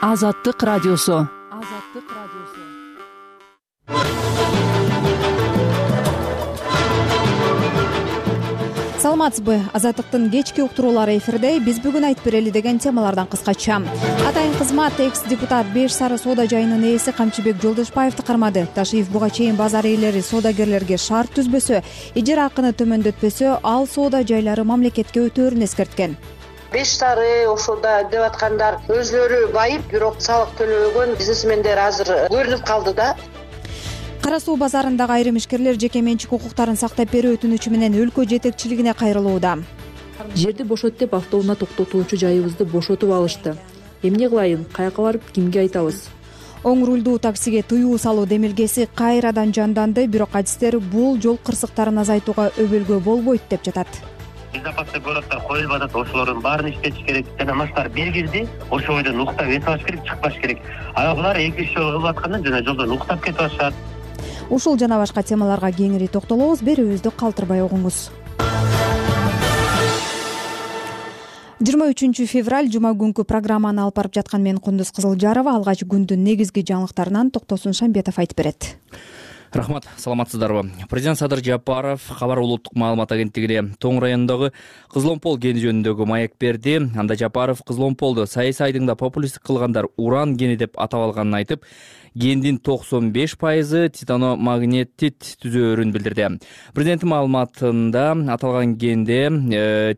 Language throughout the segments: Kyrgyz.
азаттык радиосу. Азаттык радиосу. Саламатсызбы? Азаттыктын кечки уктуруулары эфирде биз бүгүн айтып берели деген темалардан кыскача. Атайын кызмат экс депутат беш сары соода жайынын ээси камчыбек жолдошбаевди кармады. Ташиев буга чейин базар ээлери соодагерлерге шарт түзбөсө ижара акыны төмөндөтпөсө ал соода жайлары мамлекетке өтөөрүн эскерткен беш сары ошондо деп аткандар өзүлөрү байып бирок салык төлөбөгөн бизнесмендер азыр көрүнүп калды да. Кара суу базарындагы айрым ишкерлер жеке менчик укуктарын сактап берүү өтүнүчү менен өлкө жетекчилигине кайрылууда. Жерди бошот деп автоунаа токтотуучу жайыбызды бошотуп алышты. Эмне кылайын каяка барып кимге айтабыз? Оң рулдуу таксиге тыюу салуу демилгеси кайрадан жанданды бирок адистер бул жол кырсыктарын азайтууга өбөлгө болбойт деп жатат безопасный городдор коюлуп атат ошолордун баарын иштетиш керек. Жана мынашулар бергилди ошол бойдон уктап эсип алыш керек чыкпаш керек. А булар эки үч жолу кылып аткандан жана жолдон уктап кетип атышат. Ушул жана башка темаларга кеңири токтолобуз берүүбүздү калтырбай угуңуз. Жыйырма үчүнчү февраль жума күнкү программаны алып барып жаткан мен кундуз кызылжарова алгач күндүн негизги жаңылыктарынан токтосун шамбетов айтып берет рахмат саламатсыздарбы. Президент садыр жапаров кабар улуттук маалымат агенттигине тоң районундогу кызыл омпол кени жөнүндөгү маек берди. Анда жапаров кызыл омполду саясий айдыңда популисттик кылгандар уран кени деп атап алганын айтып кендин токсон беш пайызы титаномагнетит түзөөрүн билдирди. Президенттин маалыматында аталган кенде э,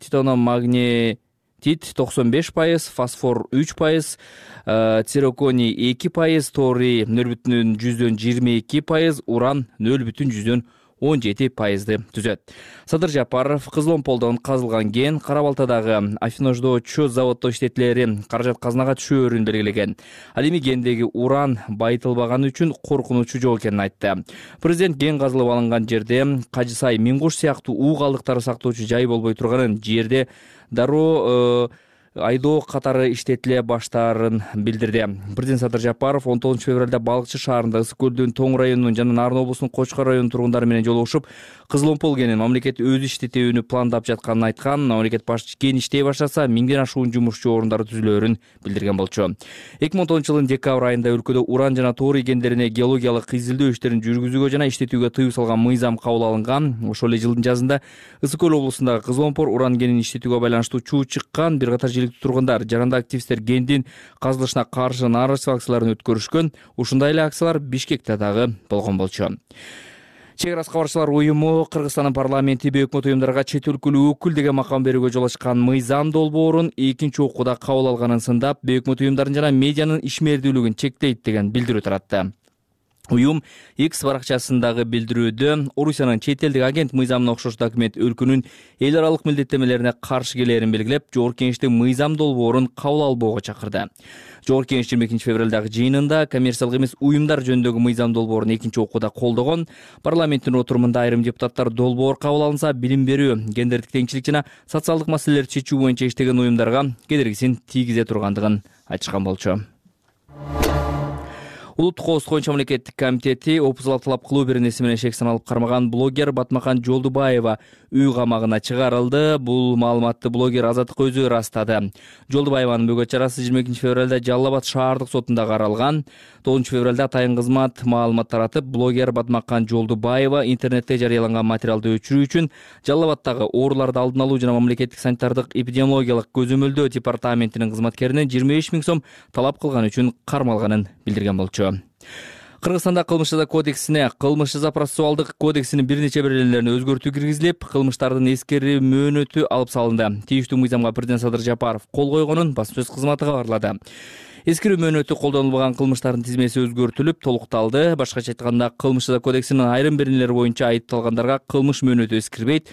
титаномагне токсон беш пайыз фосфор үч пайыз э, цироконий эки пайыз торий нөл бүтүн жүздөн жыйырма эки пайыз уран нөл бүтүн жүздөн он жети пайызды түзөт. Садыр жапаров кызыл омполдон казылган кен кара балтадагы афинождоочу заводдо иштетилери каражат казынага түшөөрүн белгилеген. Ал эми кендеги уран байытылбаганы үчүн коркунучу жок экенин айтты. Президент кен казылып алынган жерде кажы сай миң куш сыяктуу уу калдыктары сактоочу жай болбой турганын жерде дароо э, айдоо катары иштетиле баштаарын билдирди. Президент садыр жапаров он тогузунчу февралда балыкчы шаарында ысык көлдүн тоң районунун жана нарын облусунун кочкор районунун тургундары менен жолугушуп кызыл омпол кенин мамлекет өзү иштетүүнү пландап жатканын айткан мамлекет башчысы кен иштей баштаса миңден ашуун жумушчу орундары түзүлөөрүн билдирген болчу. Эки миң он тогузунчу жылдын декабрь айында өлкөдө уран жана торий кендерине геологиялык изилдөө иштерин жүргүзүүгө жана иштетүүгө тыюу салган мыйзам кабыл алынган. Ошол эле жылдын жазында ысык көл облусундагы кызыл омпор уран кенин иштетүүгө байланыштуу чуу чыккан бир катар тургундар. Жарандык активисттер кендин казылышына каршы нааразычылык акцияларын өткөрүшкөн. Ушундай эле акциялар бишкекте дагы болгон болчу. Чек ара кабарчылар уюму кыргызстандын парламенти бейөкмөт уюмдарга чет өлкөлүк өкүл деген макам берүүгө жол ачкан мыйзам долбоорун экинчи окууда кабыл алганын сындап бейөкмөт уюмдардын жана медианын ишмердүүлүгүн чектейт деген билдирүү таратты уюм x баракчасындагы билдирүүдө орусиянын чет элдик агент мыйзамына окшош документ өлкөнүн эл аралык милдеттенмелерине каршы келээрин белгилеп жогорку кеңештин мыйзам долбоорун кабыл албоого чакырды. Жогорку кеңеш жыйырма экинчи февралдагы жыйынында коммерциялык эмес уюмдар жөнүндөгү мыйзам долбоорун экинчи окууда колдогон. Парламенттин отурумунда айрым депутаттар долбоор кабыл алынса билим берүү гендердик теңчилик жана социалдык маселелерди чечүү боюнча иштеген уюмдарга кедергисин тийгизе тургандыгын айтышкан болчу улуттук коопсуздук боюнча мамлекеттик комитети опузалап талап кылуу беренеси менен шек саналып кармаган блогер батмакан жолдубаева үй камагына чыгарылды. Бул маалыматты блогер азаттык өзү ырастады. Жолдубаеванын бөгөт чарасы жыйырма экинчи февралда жалал абад шаардык сотунда каралган. Тогузунчу февралда атайын кызмат маалымат таратып блогер батмакан жолдубаева интернетте жарыяланган материалды өчүрүү үчүн жалал абаддагы ооруларды алдын алуу жана мамлекеттик санитардык эпидемиологиялык көзөмөлдөө департаментинин кызматкеринен жыйырма беш миң сом талап кылганы үчүн кармалганын билдирген болчу. Кыргызстанда кылмыш жаза кодексине кылмыш жаза процессуалдык кодексинин бир нече беренелерине өзгөртүү киргизилип кылмыштардын эскерүү мөөнөтү алып салынды. Тийиштүү мыйзамга президент садыр жапаров кол койгонун басма сөз кызматы кабарлады. Эскерүү мөөнөтү колдонулбаган кылмыштардын тизмеси өзгөртүлүп толукталды. Башкача айтканда кылмыш жаза кодексинин айрым беренелери боюнча айыпталгандарга кылмыш мөөнөтү эскирбейт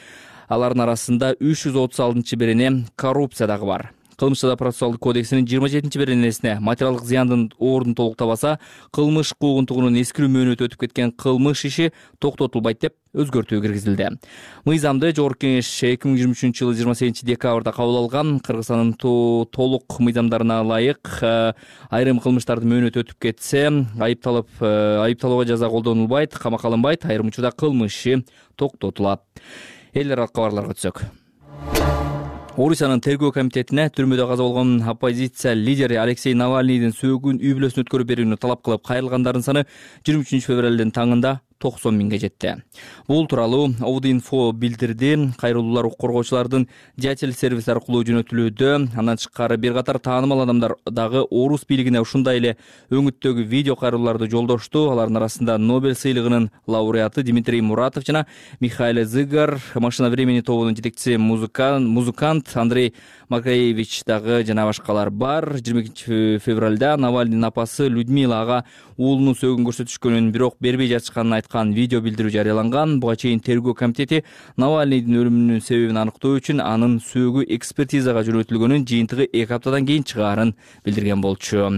алардын арасында үч жүз отуз алтынчы берене коррупция дагы бар жаза процессуалдык кодексинин жыйырма жетинчи беренесине материалдык зыяндын ордун толуктабаса кылмыш куугунтугунун эскирүү мөөнөтү өтүп кеткен кылмыш иши токтотулбайт деп өзгөртүү киргизилди. Мыйзамды жогорку кеңеш эки миң жыйырма үчүнчү жылы жыйырма сегизинчи декабрда кабыл алган кыргызстандын толук мыйзамдарына ылайык э, айрым кылмыштардын мөөнөтү өтүп кетсе айыпталып э, айыпталууга жаза колдонулбайт камакка алынбайт айрым учурда кылмыш иши токтотулат. Эл аралык кабарларга өтсөк орусиянын тергөө комитетине түрмөдө каза болгон оппозиция лидери алексей навальныйдын сөөгүн үй бүлөсүнө өткөрүп берүүнү талап кылып кайрылгандардын саны жыйырма үчүнчү февралдын таңында токсон миңге жетти. Бул тууралуу обд инфо билдирди кайрылуулар укук коргоочулардын дятел сервиси аркылуу жөнөтүлүүдө андан тышкары бир катар таанымал адамдар дагы орус бийлигине ушундай эле өңүттөгү видео кайрылууларды жолдошту. Алардын арасында нобель сыйлыгынын лауреаты дмитрий муратов жана михаил зыгар машина времени тобунун жетекчиси музыкант андрей макаевич дагы жана башкалар бар. Жыйырма экинчи февралда навальныйдын апасы людмила ага уулунун сөөгүн көрсөтүшкөнүн бирок бербей жатышканын айткан видео билдирүү жарыяланган. Буга чейин тергөө комитети навальныйдын өлүмүнүн себебин аныктоо үчүн анын сөөгү экспертизага жөнөтүлгөнүн жыйынтыгы эки аптадан кийин чыгаарын билдирген болчу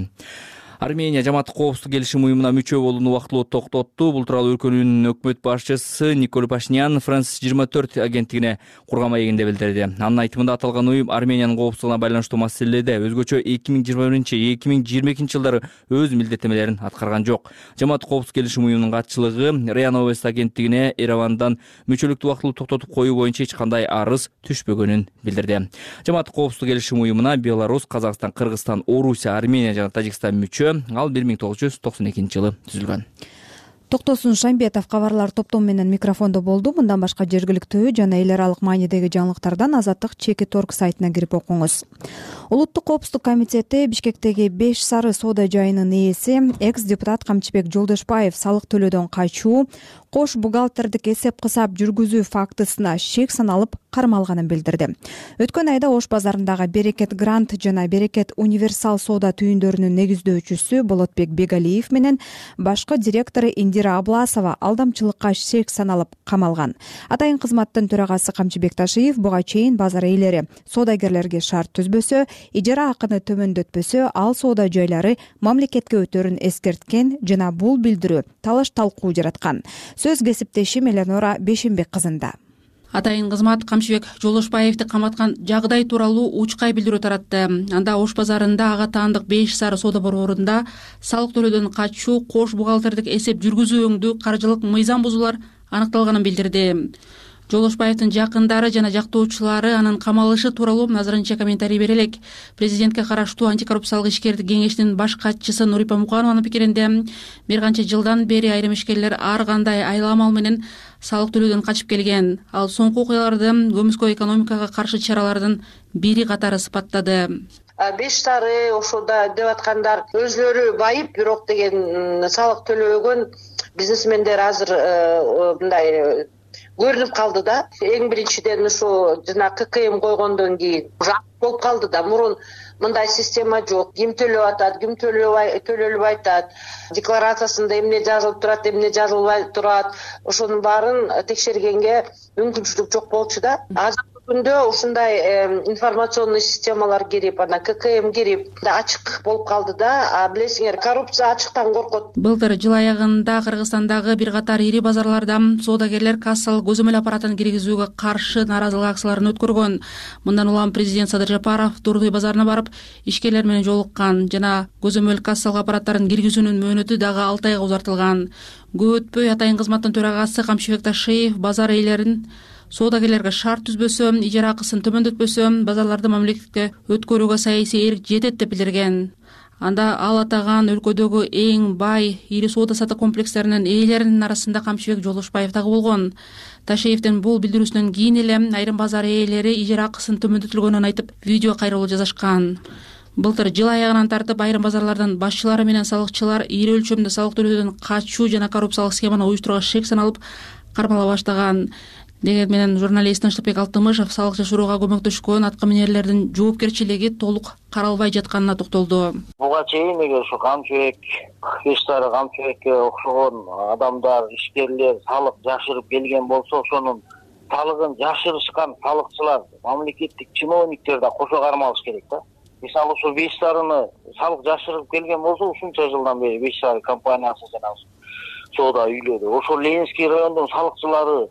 армения жамааттык коопсуздук келишим уюмуна мүчө болууну убактылуу токтотту. Бул тууралуу өлкөнүн өкмөт башчысы николь пашинян франс жыйырма төрт агенттигине курган маегинде билдирди. Анын айтымында аталган уюм армениянын коопсуздугуна байланыштуу маселелерде өзгөчө эки миң жыйырма биринчи эки миң жыйырма экинчи жылдары өз милдеттенмелерин аткарган жок. Жамааттык коопсуздук келишим уюмунун катчылыгы риа новость агенттигине эревандан мүчөлүктү убактылуу токтотуп коюу боюнча эч кандай арыз түшпөгөнүн билдирди. Жамааттык коопсуздук келишим уюмуна беларусь казакстан кыргызстан орусия армения жана тажикстан мүчө ал бир миң тогуз жүз токсон экинчи жылы түзүлгөн. Токтосун шамбетов кабарлар топтому менен микрофондо болду. Мындан башка жергиликтүү жана эл аралык маанидеги жаңылыктардан азаттык чекит орг сайтына кирип окуңуз. Улуттук коопсуздук комитети бишкектеги беш сары соода жайынын ээси экс депутат камчыбек жолдошбаев салык төлөөдөн качуу кош бухгалтердик эсеп кысап жүргүзүү фактысына шек саналып кармалганын билдирди. Өткөн айда ош базарындагы берекет грант жана берекет универсал соода түйүндөрүнүн негиздөөчүсү болотбек бегалиев менен башкы директору индира абласова алдамчылыкка шек саналып камалган атайын кызматтын төрагасы камчыбек ташиев буга чейин базар ээлери соодагерлерге шарт түзбөсө ижара акыны төмөндөтпөсө ал соода жайлары мамлекетке өтөрүн эскерткен жана бул билдирүү талаш талкуу жараткан. Сөз кесиптешим эленора бешенбек кызында атайын кызмат камчыбек жолдошбаевди каматкан жагдай тууралуу учкай билдирүү таратты. Анда ош базарында ага таандык беш сары соода борборунда салык төлөөдөн качуу кош бухгалтердик эсеп жүргүзүүңдүү каржылык мыйзам бузуулар аныкталганын билдирди жолдошбаевдин жакындары жана жактоочулары анын камалышы тууралуу азырынча комментарий бере элек президентке караштуу антикоррупциялык ишкердик кеңештин баш катчысы нурипа муканованын пикиринде бир канча жылдан бери айрым ишкерлер ар кандай айла амал менен салык төлөөдөн качып келген. Ал соңку окуяларды көмүскө экономикага каршы чаралардын бири катары сыпаттады беш сары ошода деп аткандар өзүлөрү байып бирок деген салык төлөбөгөн бизнесмендер азыр э, мындай көрүнүп калды да. Эң биринчиден ушу жанагы ккм койгондон кийин уже болуп калды да. Мурун мындай система жок. Ким төлөп атат ким төлөлбөй атат декларациясында эмне жазылып турат эмне жазылбай турат. Ошонун баарын текшергенге мүмкүнчүлүк жок болчу да. Азыр күндө ушундай информационный системалар кирип анан ккм кирип ачык болуп калды да. Билесиңер коррупция ачыктан коркот. Былтыр жыл аягында кыргызстандагы бир катар ири базарларда соодагерлер кассалык көзөмөл аппаратын киргизүүгө каршы нааразылык акцияларын өткөргөн. Мындан улам президент садыр жапаров дордой базарына барып ишкерлер менен жолуккан жана көзөмөл кассалык аппараттарын киргизүүнүн мөөнөтү дагы алты айга узартылган. Көп өтпөй атайын кызматтын төрагасы камчыбек ташиев базар ээлерин соодагерлерге шарт түзбөсө ижара акысын төмөндөтпөсө базарларды мамлекетке өткөрүүгө саясий эрк жетет деп билдирген. Анда ал атаган өлкөдөгү эң бай ири соода саттык комплекстеринин ээлеринин арасында камчыбек жолдошбаев дагы болгон. Ташиевдин бул билдирүүсүнөн кийин эле айрым базар ээлери ижара акысын төмөндөтүлгөнүн айтып видео кайрылуу жасашкан былтыр жыл аягынан тартып айрым базарлардын башчылары менен салыкчылар ири өлчөмдө салык төлөөдөн качуу жана коррупциялык схеманы уюштурууга шек саналып кармала баштаган дегени менен журналист тынчтыкбек алтымышев салык жашырууга көмөктөшкөн аткаминерлердин жоопкерчилиги толук каралбай жатканына токтолду. Буга чейин эгер ушу камчыбек беш камчыбекке окшогон адамдар ишкерлер салык жашырып келген болсо ошонун салыгын жашырышкан салыкчылар мамлекеттик чиновниктер да кошо кармалыш керек да. Мисалы ушул беш сарыны салык жашырып келген болсо ушунча жылдан бери беш сары компаниясы жана соода үйлөрү ошол ленинский райондун салыкчылары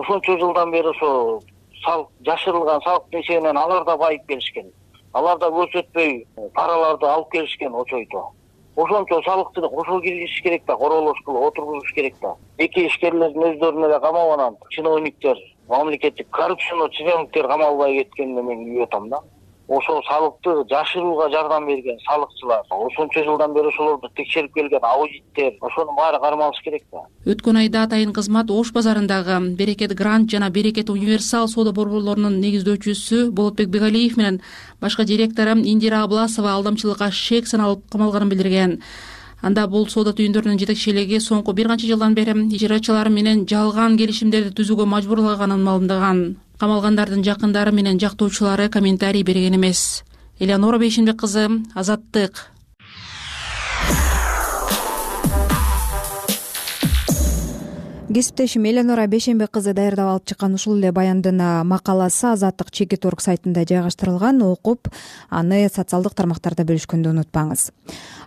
ошончо жылдан бери ошо салык жашырылган салыктын эсебинен алар да байып келишкен. Алар да көп өтпөй параларды алып келишкен очойто. Ошончо салыкчы кошо киргизиш керек да королош кылып отургузуш керек да. Эки ишкерлердин өздөрүн эле камап анан чиновниктер мамлекеттик коррупциянный чиновниктер камалбай кеткенине мен күйүп атам да ошол салыкты жашырууга жардам берген салыкчылар ушунча жылдан бери ошолорду текшерип келген аудиттер ошонун баары кармалыш керек да. Өткөн айда атайын кызмат ош базарындагы берекет грант жана берекет универсал соода борборлорунун негиздөөчүсү болотбек бегалиев менен башкы директору индира абласова алдамчылыкка шек саналып камалганын билдирген. Анда бул соода түйүндөрүнүн жетекчилиги соңку бир канча жылдан бери ижарачылар менен жалган келишимдерди түзүүгө мажбурлаганын маалымдаган камалгандардын жакындары менен жактоочулары комментарий берген эмес. Элеонора бейшенбек кызы азаттык кесиптешим эленора бейшенбек кызы даярдап алып чыккан ушул эле баяндын макаласы азаттык чекит орг сайтында жайгаштырылган. Окуп аны социалдык тармактарда бөлүшкөндү унутпаңыз.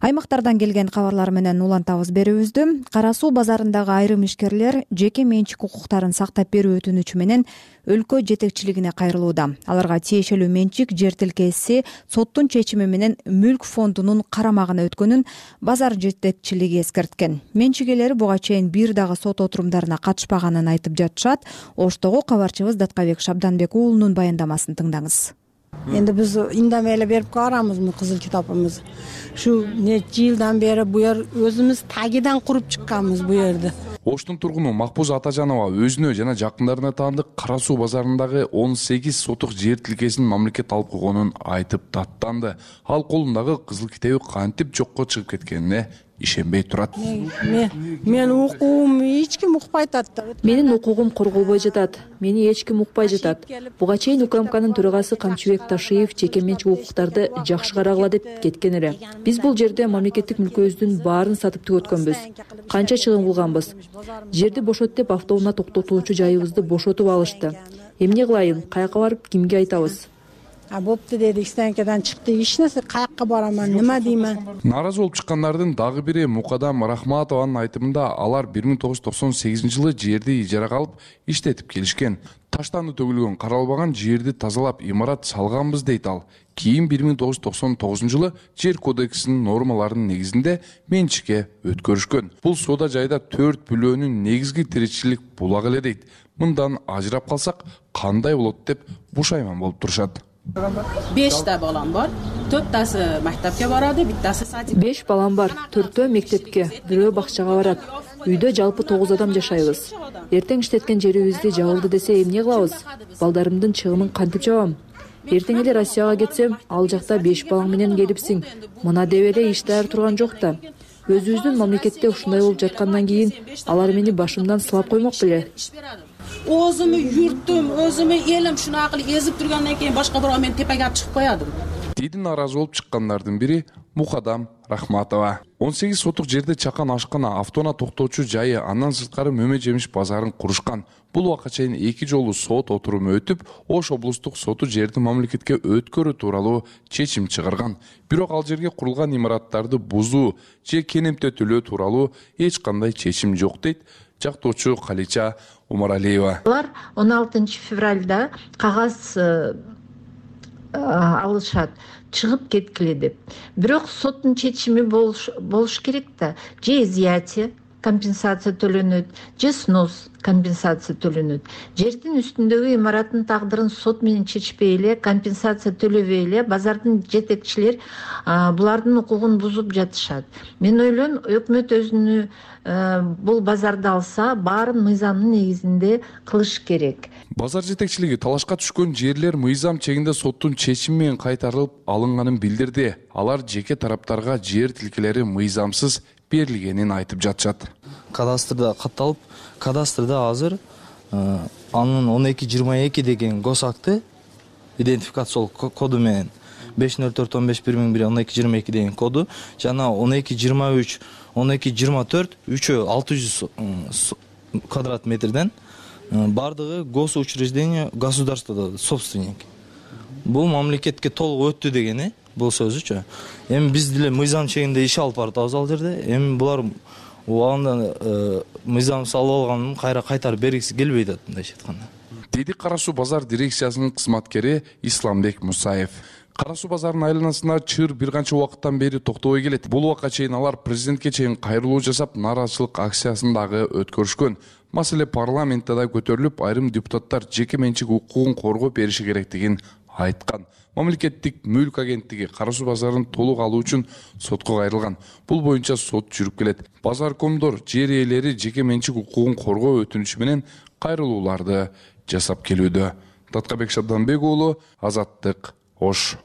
Аймактардан келген кабарлар менен улантабыз берүүбүздү кара суу базарындагы айрым ишкерлер жеке менчик укуктарын сактап берүү өтүнүчү менен өлкө жетекчилигине кайрылууда. Аларга тиешелүү менчик жер тилкеси соттун чечими менен мүлк фондунун карамагына өткөнүн базар жетекчилиги эскерткен. Менчик ээлери буга чейин бир дагы сот отурумдарына катышпаганын айтып жатышат. Оштогу кабарчыбыз даткабек шабданбек уулунун баяндамасын тыңдаңыз. Энди биз индамай эле берип кала барамызбы кызыл китабыбызды ушул нече жылдан бери бу жер өзүбүз тагиден куруп чыкканбыз бу жерди оштун тургуну макбуз атажанова өзүнө жана жакындарына таандык кара суу базарындагы он сегиз сотук жер тилкесин мамлекет алып койгонун айтып даттанды ал колундагы кызыл китеби кантип жокко чыгып кеткенине ишенбей турат. Менин укугум эч ким укпай атат да. Менин укугум корголбой жатат. Мени эч ким укпай жатат. Буга чейин укмкнын төрагасы камчыбек ташиев жеке менчик укуктарды жакшы карагыла деп кеткен эле. Биз бул жерде мамлекеттик мүлкүбүздүн баарын сатып түгөткөнбүз. Канча чыгым кылганбыз? Жерди бошот деп автоунаа токтотуучу жайыбызды бошотуп алышты. Эмне кылайын? Каяка барып кимге айтабыз болупту деди стоянкадан чыкты. Эч нерсе каякка бараман нема деймин нааразы болуп чыккандардын дагы бири мукадам рахматованын айтымында алар бир миң тогуз жүз токсон сегизинчи жылы жерди ижарага алып иштетип келишкен. Таштанды төгүлгөн каралбаган жерди тазалап имарат салганбыз дейт ал. Кийин бир миң тогуз жүз токсон тогузунчу жылы жер кодексинин нормаларынын негизинде менчикке өткөрүшкөн. Бул соода жайда төрт бүлөнүн негизги тиричилик булак эле дейт. Мындан ажырап калсак кандай болот деп бушайман болуп турушат бешта балам бар. Төрттөсү мектепке барады биттеси садик беш балам бар. Төртөө мектепке. Бирөө бакчага барат. Үйдө жалпы тогуз адам жашайбыз. Эртең иштеткен жерибизди жабылды десе эмне кылабыз? Балдарымдын чыгымын кантип жабам? Эртең эле россияга кетсем ал жакта беш балаң менен келипсиң. Мына деп эле иш даяр турган жок да. Өзүбүздүн мамлекетте ушундай болуп жаткандан кийин алар мени башымдан сылап коймок беле өзүмүн юртум өзүмүн элим ушунака кылып эзип тургандан кийин башка бирөө мени тепеге алып чыгып коёдубу деди нааразы болуп чыккандардын бири мукадам рахматова он сегиз сотук жерде чакан ашкана автоунаа токтоочу жайы андан сырткары мөмө жемиш базарын курушкан. Бул убакка чейин эки жолу сот отуруму өтүп ош облустук соту жерди мамлекетке өткөрүү тууралуу чечим чыгарган. Бирок ал жерге курулган имараттарды бузуу же кенемте тууралуу эч кандай чечим жок дейт жактоочу калича омаралиева алар он алтынчы февралда кагаз э, алышат чыгып кеткиле деп. Бирок соттун чечими болуш керек да. Же изъятие компенсация төлөнөт же снос компенсация төлөнөт. Жердин үстүндөгү имараттын тагдырын сот менен чечпей эле компенсация төлөбөй эле базардын жетекчилер булардын укугун бузуп жатышат. Мен ойлойм өкмөт өзүнү бул базарды алса баарын мыйзамдын негизинде кылыш керек. Базар жетекчилиги талашка түшкөн жерлер мыйзам чегинде соттун чечими менен кайтарылып алынганын билдирди. Алар жеке тараптарга жер тилкелери мыйзамсыз берилгенин айтып жатышат. Кадастрда катталып кадастрда азыр э, анын он эки жыйырма эки деген гос акты идентификациялык коду менен беш ноль төрт он беш бир миң бир он эки жыйырма эки деген коду жана он эки жыйырма үч он эки жыйырма төрт үчөө алты жүз квадрат метрден э, баардыгы гос учреждение государстводо собственник. Бул мамлекетке толук өттү деген бул сөзүчү. Эми биз деле мыйзам чегинде иш алып баратабыз ал жерде. Эми булар убагында э, мыйзамсыз алып алганын кайра кайтарып бергиси келбей атат мындайча айтканда. Деди кара суу базар дирекциясынын кызматкери исламбек мусаев. Кара суу базарынын айланасында чыр бир канча убакыттан бери токтобой келет. Бул убакка чейин алар президентке чейин кайрылуу жасап нааразычылык акциясын дагы өткөрүшкөн. Маселе парламентте да көтөрүлүп айрым депутаттар жеке менчик укугун коргоп бериши керектигин айткан. Мамлекеттик мүлк агенттиги кара суу базарын толук алуу үчүн сотко кайрылган. Бул боюнча сот жүрүп келет. Базаркомдор жер ээлери жеке менчик укугун коргоо өтүнүчү менен кайрылууларды жасап келүүдө. Таткабек шабданбек уулу азаттык ош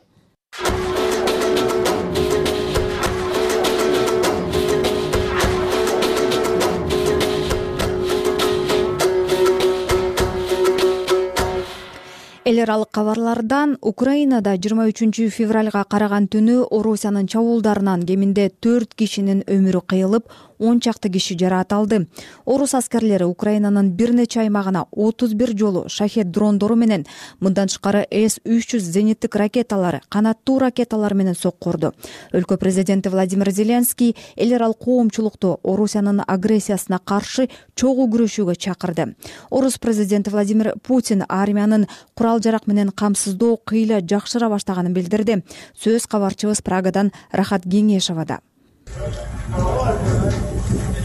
эл аралык кабарлардан украинада жыйырма үчүнчү февралга караган түнү орусиянын чабуулдарынан кеминде төрт кишинин өмүрү кыйылып он чакты киши жараат алды. Орус аскерлери украинанын бир нече аймагына отуз бир жолу шахет дрондору менен мындан тышкары с үч жүз зениттик ракеталар канаттуу ракеталар менен сокку урду өлкө президенти владимир зеленский эл аралык коомчулукту орусиянын агрессиясына каршы чогуу күрөшүүгө чакырды. Орус президенти владимир путин армиянын курал жарак менен камсыздоо кыйла жакшыра баштаганын билдирди. Сөз кабарчыбыз прагадан рахат кеңешова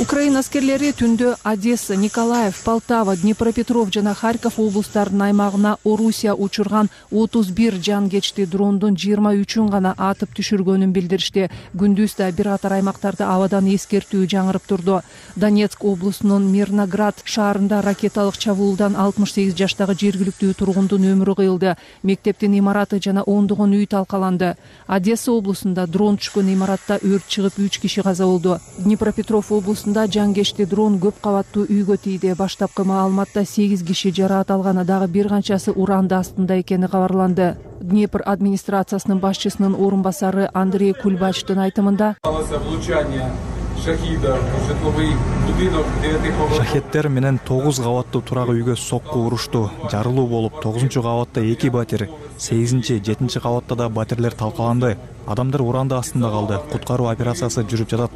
украина аскерлери түндө одесса николаев полтава днепропетров жана харьков облустарынын аймагына орусия учурган отуз бир жангечти дрондун жыйырма үчүн гана атып түшүргөнүн билдиришти. Күндүз да бир катар аймактарда абадан эскертүү жаңырып турду. Донецк облусунун мирноград шаарында ракеталык чабуулдан алтымыш сегиз жаштагы жергиликтүү тургундун өмүрү кыйылды. Мектептин имараты жана ондогон үй талкаланды. Одесса облусунда дрон түшкөн имаратта өрт чыгып үч киши каза болду. Днепропетров облусу жангечти дрон көп кабаттуу үйгө тийди. Баштапкы маалыматта сегиз киши жараат алганы дагы бир канчасы уранды астында экени кабарланды. Днепр администрациясынын башчысынын орун басары андрей кульбачтын айтымында шахеттер менен тогуз кабаттуу турак үйгө сокку урушту. Жарылуу болуп тогузунчу кабатта эки батир сегизинчи жетинчи кабатта да батирлер талкаланды. Адамдар уранды астында калды. Куткаруу операциясы жүрүп жатат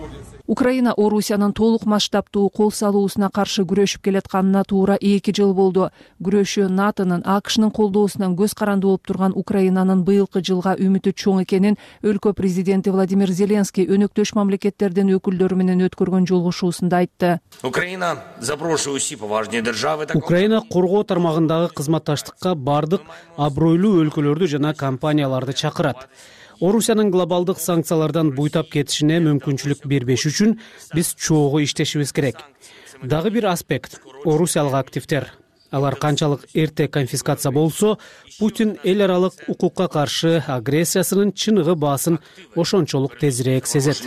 украина орусиянын толук масштабтуу кол салуусуна каршы күрөшүп келатканына туура эки жыл болду. Күрөшүү натонун акшнын колдоосунан көз каранды болуп турган украинанын быйылкы жылга үмүтү чоң экенин өлкө президенти владимир зеленский өнөктөш мамлекеттердин өкүлдөрү менен өткөргөн жолугушуусунда айтты. Украина запрошую усі поважні держави украина коргоо тармагындагы кызматташтыкка баардык абройлуу өлкөлөрдү жана компанияларды чакырат орусиянын глобалдык санкциялардан буйтап кетишине мүмкүнчүлүк бербеш үчүн биз чогуу иштешибиз керек. Дагы бир аспект орусиялык активдер алар канчалык эрте конфискация болсо путин эл аралык укукка каршы агрессиясынын чыныгы баасын ошончолук тезирээк сезет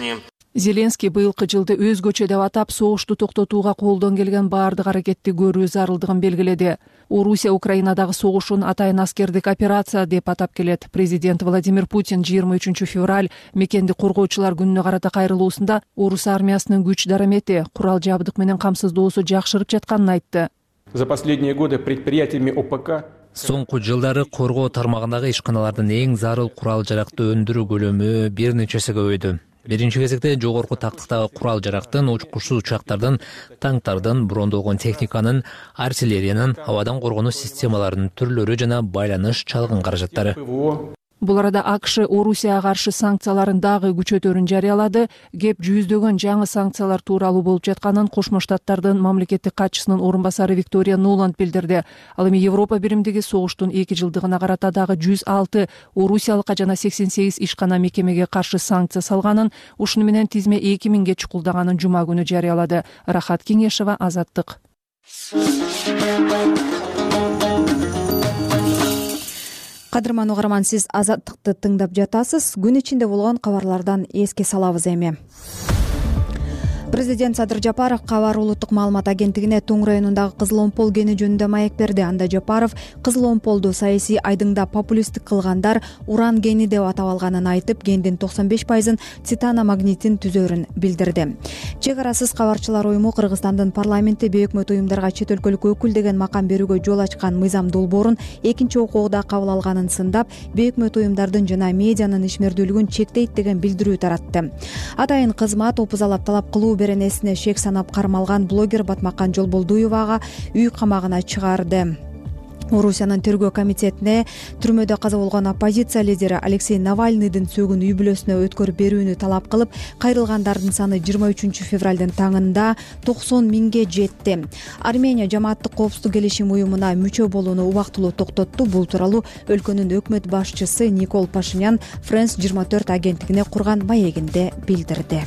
зеленский быйылкы жылды өзгөчө деп атап согушту токтотууга колдон келген баардык аракетти көрүү зарылдыгын белгиледи. Орусия украинадагы согушун атайын аскердик операция деп атап келет президент владимир путин жыйырма үчүнчү февраль мекенди коргоочулар күнүнө карата кайрылуусунда орус армиясынын күч дарамети курал жабдык менен камсыздоосу жакшырып жатканын айтты. За последние годы предприятиями опк соңку жылдары коргоо тармагындагы ишканалардын эң зарыл курал жаракты өндүрүү көлөмү бир нече эсе көбөйдү биринчи кезекте жогорку тактыктагы курал жарактын учкучсуз учактардын танктардын брондолгон техниканын артиллериянын абадан коргонуу системаларынын түрлөрү жана байланыш чалгын каражаттары бул арада акш орусияга каршы санкцияларын дагы күчөтөрүн жарыялады кеп жүздөгөн жаңы санкциялар тууралуу болуп жатканын кошмо штаттардын мамлекеттик катчысынын орун басары виктория нуланд билдирди. Ал эми европа биримдиги согуштун эки жылдыгына карата дагы жүз алты орусиялыкка жана сексен сегиз ишкана мекемеге каршы санкция салганын ушуну менен тизме эки миңге чукулдаганын жума күнү жарыялады. Рахат кеңешова азаттык кадырман угарман сиз азаттыкты тыңдап жатасыз. Күн ичинде болгон кабарлардан эске салабыз эми президент садыр жапаров кабар улуттук маалымат агенттигине туң районундагы кызыл омпол кени жөнүндө маек берди. Анда жапаров кызыл омполду саясий айдыңда популисттик кылгандар уран кени деп атап алганын айтып кендин токсон беш пайызын титаномагнитин түзөрүн билдирди. Чек арасыз кабарчылар уюму кыргызстандын парламенти бейөкмөт уюмдарга чет өлкөлүк өкүл деген макам берүүгө жол ачкан мыйзам долбоорун экинчи окууда кабыл алганын сындап бейөкмөт уюмдардын жана медианын ишмердүүлүгүн чектейт деген билдирүү таратты. Атайын кызмат опузалап талап кылуу беренесине шек санап кармалган блогер батмакан жолболдуевага үй камагына чыгарды. Орусиянын тергөө комитетине түрмөдө каза болгон оппозиция лидери алексей навальныйдын сөөгүн үй бүлөсүнө өткөрүп берүүнү талап кылып кайрылгандардын саны жыйырма үчүнчү февралдын таңында токсон миңге жетти. Армения жамааттык коопсуздук келишим уюмуна мүчө болууну убактылуу токтотту. Бул тууралуу өлкөнүн өкмөт башчысы никол пашинян френс жыйырма төрт агенттигине курган маегинде билдирди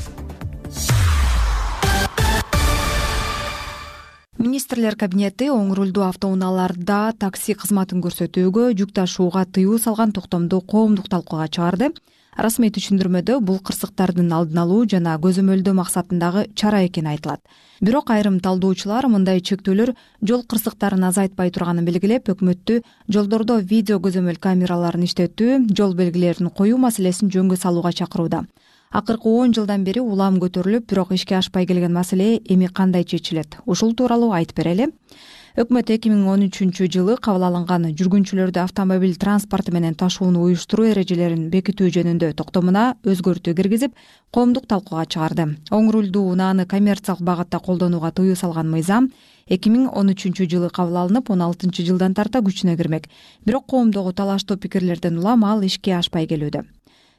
министрлер кабинети оң рулдуу автоунааларда такси кызматын көрсөтүүгө жүк ташууга тыюу салган токтомду коомдук талкууга чыгарды. Расмий түшүндүрмөдө бул кырсыктардын алдын алуу жана көзөмөлдөө максатындагы чара экени айтылат. Бирок айрым талдоочулар мындай чектөөлөр жол кырсыктарын азайтпай турганын белгилеп өкмөттү жолдордо видео көзөмөл камераларын иштетүү жол белгилерин коюу маселесин жөнгө салууга чакырууда акыркы он жылдан бери улам көтөрүлүп бирок ишке ашпай келген маселе эми кандай чечилет? Ушул тууралуу айтып берели өкмөт эки миң он үчүнчү жылы кабыл алынган жүргүнчүлөрдү автомобиль транспорту менен ташууну уюштуруу эрежелерин бекитүү жөнүндө токтомуна өзгөртүү киргизип коомдук талкууга чыгарды. Оң рулдуу унааны коммерциялык багытта колдонууга тыюу салган мыйзам эки миң он үчүнчү жылы кабыл алынып он алтынчы жылдан тарта күчүнө кирмек. Бирок коомдогу талаштуу пикирлерден улам ал ишке ашпай келүүдө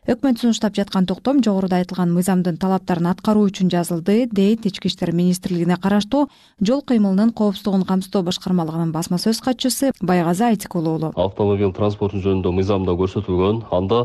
өкмөт сунуштап жаткан токтом жогоруда айтылган мыйзамдын талаптарын аткаруу үчүн жазылды дейт ички иштер министрлигине караштуу жол кыймылынын коопсуздугун камсыздоо башкармалыгынын басма сөз катчысы байгазы айтикул уулу автомобиль транспорту жөнүндө мыйзамда көрсөтүлгөн анда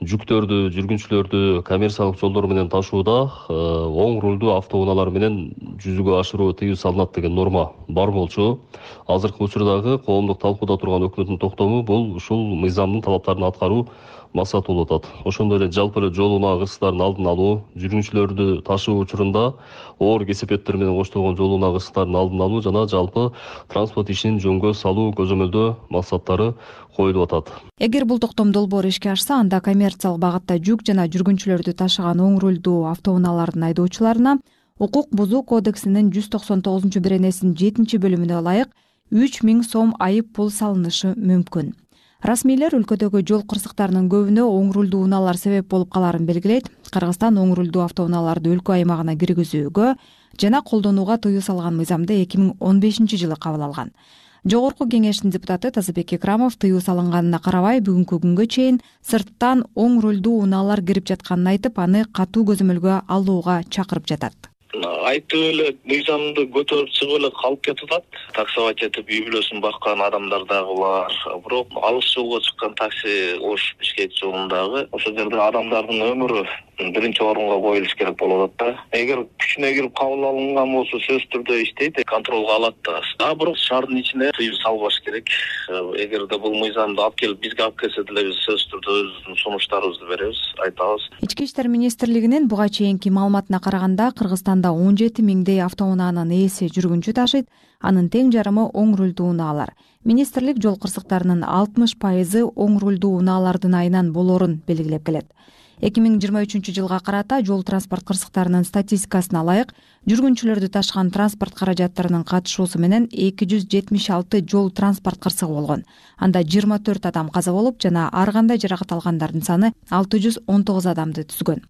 жүктөрдү жүргүнчүлөрдү коммерциялык жолдор менен ташууда э, оң рулдуу автоунаалар менен жүзөгө ашыруу тыюу салынат деген норма бар болчу. Азыркы учурдагы коомдук талкууда турган өкмөттүн токтому бул ушул мыйзамдын талаптарын аткаруу максат болуп атат ошондой эле жалпы эле жол унаа кырсыктарынын алдын алуу жүргүнчүлөрдү ташуу учурунда оор кесепеттер менен коштолгон жол унаа кырсыктарынын алдын алуу жана жалпы транспорт ишин жөнгө салуу көзөмөлдөө максаттары коюлуп атат. Эгер бул токтом долбоор ишке ашса анда коммерциялык багытта жүк жана жүргүнчүлөрдү ташыган оң рулдуу автоунаалардын айдоочуларына укук бузуу кодексинин жүз токсон тогузунчу беренесинин жетинчи бөлүмүнө ылайык үч миң сом айып пул салынышы мүмкүн расмийлер өлкөдөгү жол кырсыктарынын көбүнө оң рулдуу унаалар себеп болуп калаарын белгилейт. Кыргызстан оң рулдуу автоунааларды өлкө аймагына киргизүүгө жана колдонууга тыюу салган мыйзамды эки миң он бешинчи жылы кабыл алган. Жогорку кеңештин депутаты тазабек экрамов тыюу салынганына карабай бүгүнкү күнгө чейин сырттан оң рулдуу унаалар кирип жатканын айтып аны катуу көзөмөлгө алууга чакырып жатат айтып эле мыйзамды көтөрүп чыгып эле калып кетип атат. Таксовать этип үй бүлөсүн баккан адамдар дагы бар. Бирок алыс жолго чыккан такси ош бишкек жолундагы ошол жерде адамдардын өмүрү биринчи орунга коюлуш керек болуп атат да. Эгер күчүнө кирип кабыл алынган болсо сөзсүз түрдө иштейт контролго алат да. А бирок шаардын ичине тыюу салбаш керек. Эгерде бул мыйзамды алып келип бизге алып келсе деле биз сөзсүз түрдө өзүбүздүн сунуштарыбызды беребиз айтабыз. Ички иштер министрлигинин буга чейинки маалыматына караганда кыргызстанда он жети миңдей автоунаанын ээси жүргүнчү ташыйт. Анын тең жарымы оң рулдуу унаалар министрлик жол кырсыктарынын алтымыш пайызы оң рулдуу унаалардын айынан болоорун белгилеп келет эки миң жыйырма үчүнчү жылга карата жол транспорт кырсыктарынын статистикасына ылайык жүргүнчүлөрдү ташыган транспорт каражаттарынын катышуусу менен эки жүз жетимиш алты жол транспорт кырсыгы болгон. Анда жыйырма төрт адам каза болуп жана ар кандай жаракат алгандардын саны алты жүз он тогуз адамды түзгөн.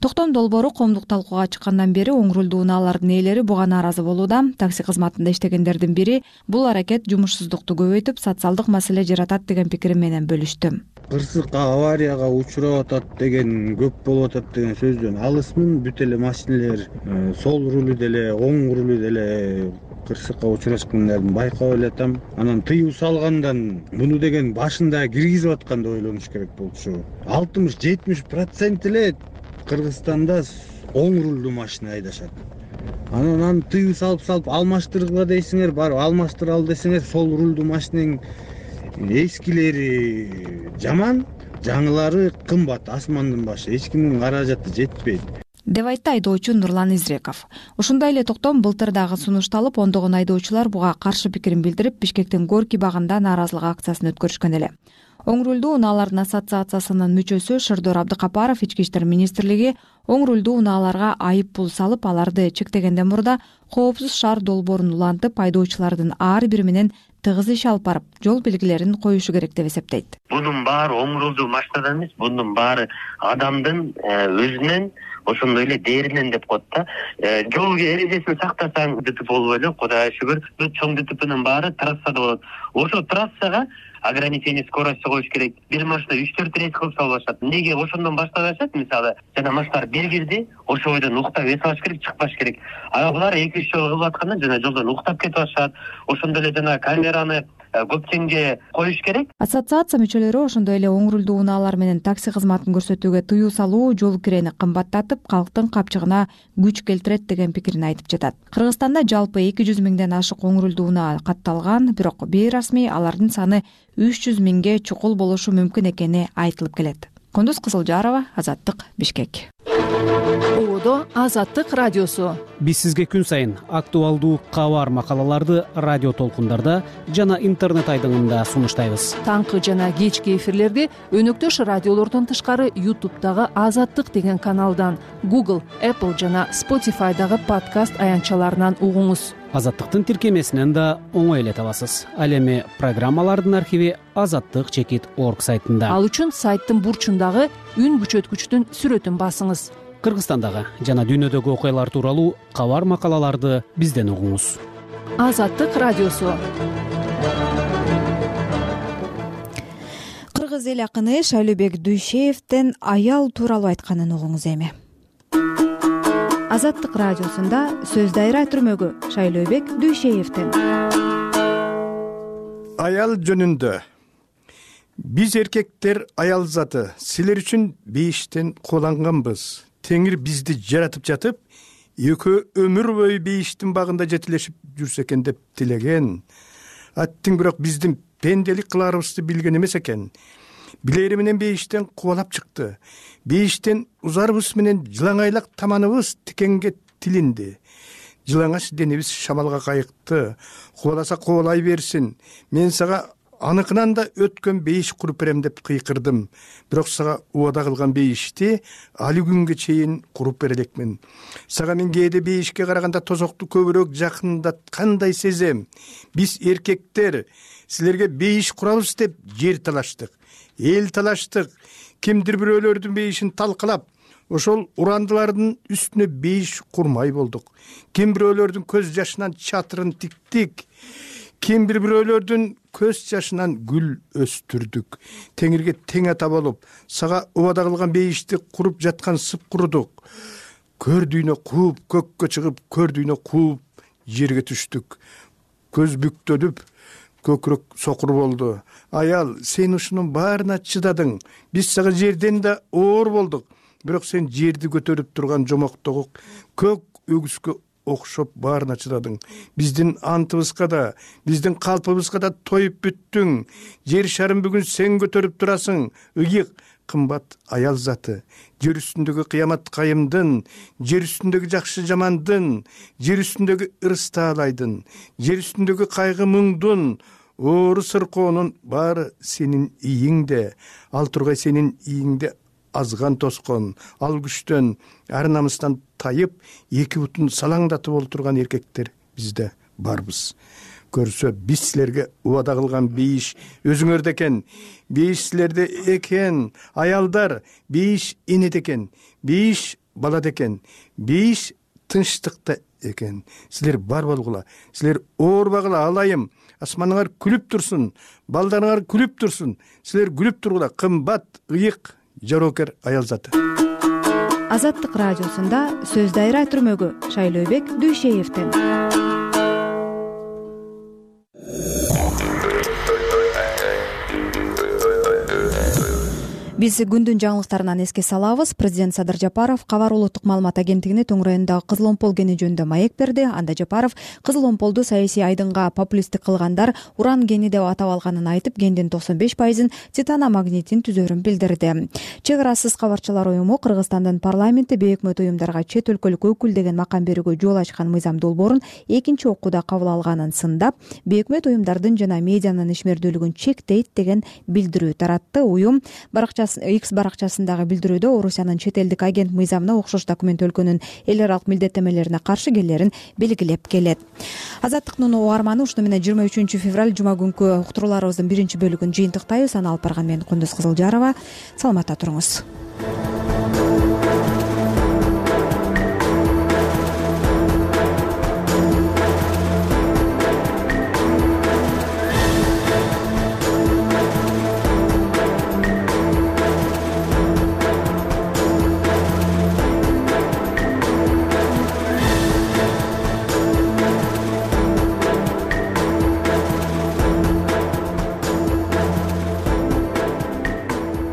Токтом долбоору коомдук талкууга чыккандан бери оң рулдуу унаалардын ээлери буга нааразы болууда. Такси кызматында иштегендердин бири бул аракет жумушсуздукту көбөйтүп социалдык маселе жаратат деген пикири менен бөлүштү кырсык аварияга учурап атат деген көп болуп атат деген сөздөн. Алысмын бүт эле машинелер э, сол рулу деле оң рулу деле кырсыкка учурашкандарын байкап элетам анан тыюу салгандан муну деген башында киргизип аткан деп ойлонуш керек болчу. Алтымыш жетимиш процент эле кыргызстанда оң рулдуу машина айдашат. Анан аны тыюу салып салып алмаштыргыла дейсиңер барып алмаштыра ал десеңер сол рулдуу машиненин эскилери жаман жаңылары кымбат асмандын башы. Эч кимдин каражаты жетпейт. Деп айтты айдоочу нурлан изреков. Ушундай эле токтом былтыр дагы сунушталып ондогон айдоочулар буга каршы пикирин билдирип бишкектин горький багында нааразылык акциясын өткөрүшкөн эле. Оң рулдуу унаалардын ассоциациясынын мүчөсү шырдор абдыкапаров ички иштер министрлиги оң рулдуу унааларга айып пул салып аларды чектегенден мурда коопсуз шаар долбоорун улантып айдоочулардын ар бири менен тыгыз иш алып барып жол белгилерин коюшу керек деп эсептейт. Бунун баары оң машинадан эмес бунун баары адамдын э, өзүнөн ошондой эле дээринен деп коет да. Э, жол эрежесин сактасаң дтп болбой эле кудайга шүгүр чоң дтпнын баары трассада болот. Ошол трассага ограничение скорости коюш керек. Бир машина үч төрт рейс кылып салбашат. Эмнеге ошондон башталышат? Мисалы жана машиналар бир кирди ошол бойдон уктап эс алыш керек чыкпаш керек. А булар эки үч жолу кылып атканда жана жолдон уктап кетип атышат. Ошондой эле жанагы камераны Э, көпчеңге коюш керек. Ассоциация мүчөлөрү ошондой эле оң рулдуу унаалар менен такси кызматын көрсөтүүгө тыюу салуу жол кирени кымбаттатып калктын капчыгына күч келтирет деген пикирин айтып жатат. Кыргызстанда жалпы эки жүз миңден ашык оң рулдуу унаа катталган бирок бейрасмий алардын саны үч жүз миңге чукул болушу мүмкүн экени айтылып келет. Кундуз кызылжарова азаттык бишкек. Ободо азаттык радиосу биз сизге күн сайын актуалдуу кабар макалаларды радио толкундарда жана интернет айдыңында сунуштайбыз. Таңкы жана кечки эфирлерди өнөктөш радиолордон тышкары ютубтагы азаттык деген каналдан google apple жана spotifydагы подкаст аянтчаларынан угуңуз. Азаттыктын тиркемесинен да оңой эле табасыз ал эми программалардын архиви азаттык чекит орг сайтында. Ал үчүн сайттын бурчундагы үн күчөткүчтүн сүрөтүн басыңыз кыргызстандагы жана дүйнөдөгү окуялар тууралуу кабар макалаларды бизден угуңуз. Азаттык радиосу. Кыргыз эл акыны шайлообек дүйшеевдин аял тууралуу айтканын угуңуз эми. Азаттык радиосунда сөз дайра түрмөгү шайлообек дүйшеевдин аял жөнүндө. Биз эркектер аял заты силер үчүн бейиштен кубаланганбыз теңир бизди жаратып жатып экөө өмүр бою бейиштин багында жетелешип жүрсө экен деп тилеген. Аттиң бирок биздин пенделик кылаарыбызды билген эмес экен билери менен бейиштен кубалап чыкты. Бейиштен узарыбыз менен жылаңайлак таманыбыз тикенге тилинди. Жылаңач денебиз шамалга кайыкты. Кубаласа кубалай берсин мен сага аныкынан да өткөн бейиш куруп берем деп кыйкырдым. Бирок сага убада кылган бейишти али күнгө чейин куруп бере элекмин сага мен кээде бейишке караганда тозокту көбүрөөк жакындаткандай сезем? Биз эркектер силерге бейиш курабыз деп жер талаштык эл талаштык кимдир бирөөлөрдүн бейишин талкалап ошол урандылардын үстүнө бейиш курмай болдук. Ким бирөөлөрдүн көз жашынан чатырын тиктик ким бир бирөөлөрдүн көз жашынан гүл өстүрдүк. Теңирге тең ата болуп сага убада кылган бейишти куруп жаткан сыпкурудук көр дүйнө кууп көккө чыгып көр дүйнө кууп жерге түштүк. Көз бүктөлүп көкүрөк сокур болду. Аял сен ушунун баарына чыдадың. Биз сага жерден да оор болдук. Бирок сен жерди көтөрүп турган жомоктогу көк өгүзгө окшоп баарына чыдадың. Биздин антыбызга да биздин калпыбызга да тоюп бүттүң. Жер шарын бүгүн сен көтөрүп турасың. Ыйык кымбат аял заты. Жер үстүндөгү кыямат кайымдын. Жер үстүндөгү жакшы жамандын. Жер үстүндөгү ырыс таалайдын жер үстүндөгү кайгы муңдун. Оору сыркоонун баары сенин ийиңде. Ал тургай сенин ийиңде азган тоскон. Ал күчтөн ар намыстан тайып эки бутун салаңдатып олтурган эркектер бизде барбыз. Көрсө биз силерге убада кылган бейиш өзүңөрдө экен. Бейиш силерде экен аялдар бейиш энеде экен бейиш балада экен бейиш тынчтыкта экен. Силер бар болгула силер оорубагыла алайым. Асманыңар күлүп турсун балдарыңар күлүп турсун. Силер күлүп тургула кымбат ыйык жоокер аял заты азаттык радиосунда сөз дайра түрмөгү шайлообек дүйшеевдин биз күндүн жаңылыктарынан эске салабыз. Президент садыр жапаров кабар улуттук маалымат агенттигине төң райондогу кызыл омпол кени жөнүндө маек берди. Анда жапаров кызыл омполду саясий айдынга популисттик кылгандар уран кени деп атап алганын айтып кендин токсон беш пайызын титаномагнитин түзөрүн билдирди. Чек арасыз кабарчылар уюму кыргызстандын парламенти бейөкмөт уюмдарга чет өлкөлүк өкүл деген макам берүүгө жол ачкан мыйзам долбоорун экинчи окууда кабыл алганын сындап бейөкмөт уюмдардын жана медианын ишмердүүлүгүн чектейт деген билдирүү таратты. Уюм баракчасы x баракчасындагы билдирүүдө орусиянын чет элдик агент мыйзамына окшош документ өлкөнүн эл аралык милдеттенмелерине каршы келерин белгилеп келет. Азаттыктын угарманы ушуну менен жыйырма үчүнчү февраль жума күнкү уктурууларыбыздын биринчи бөлүгүн жыйынтыктайбыз. Аны алып барган мен кундуз кызылжарова. Саламатта туруңуз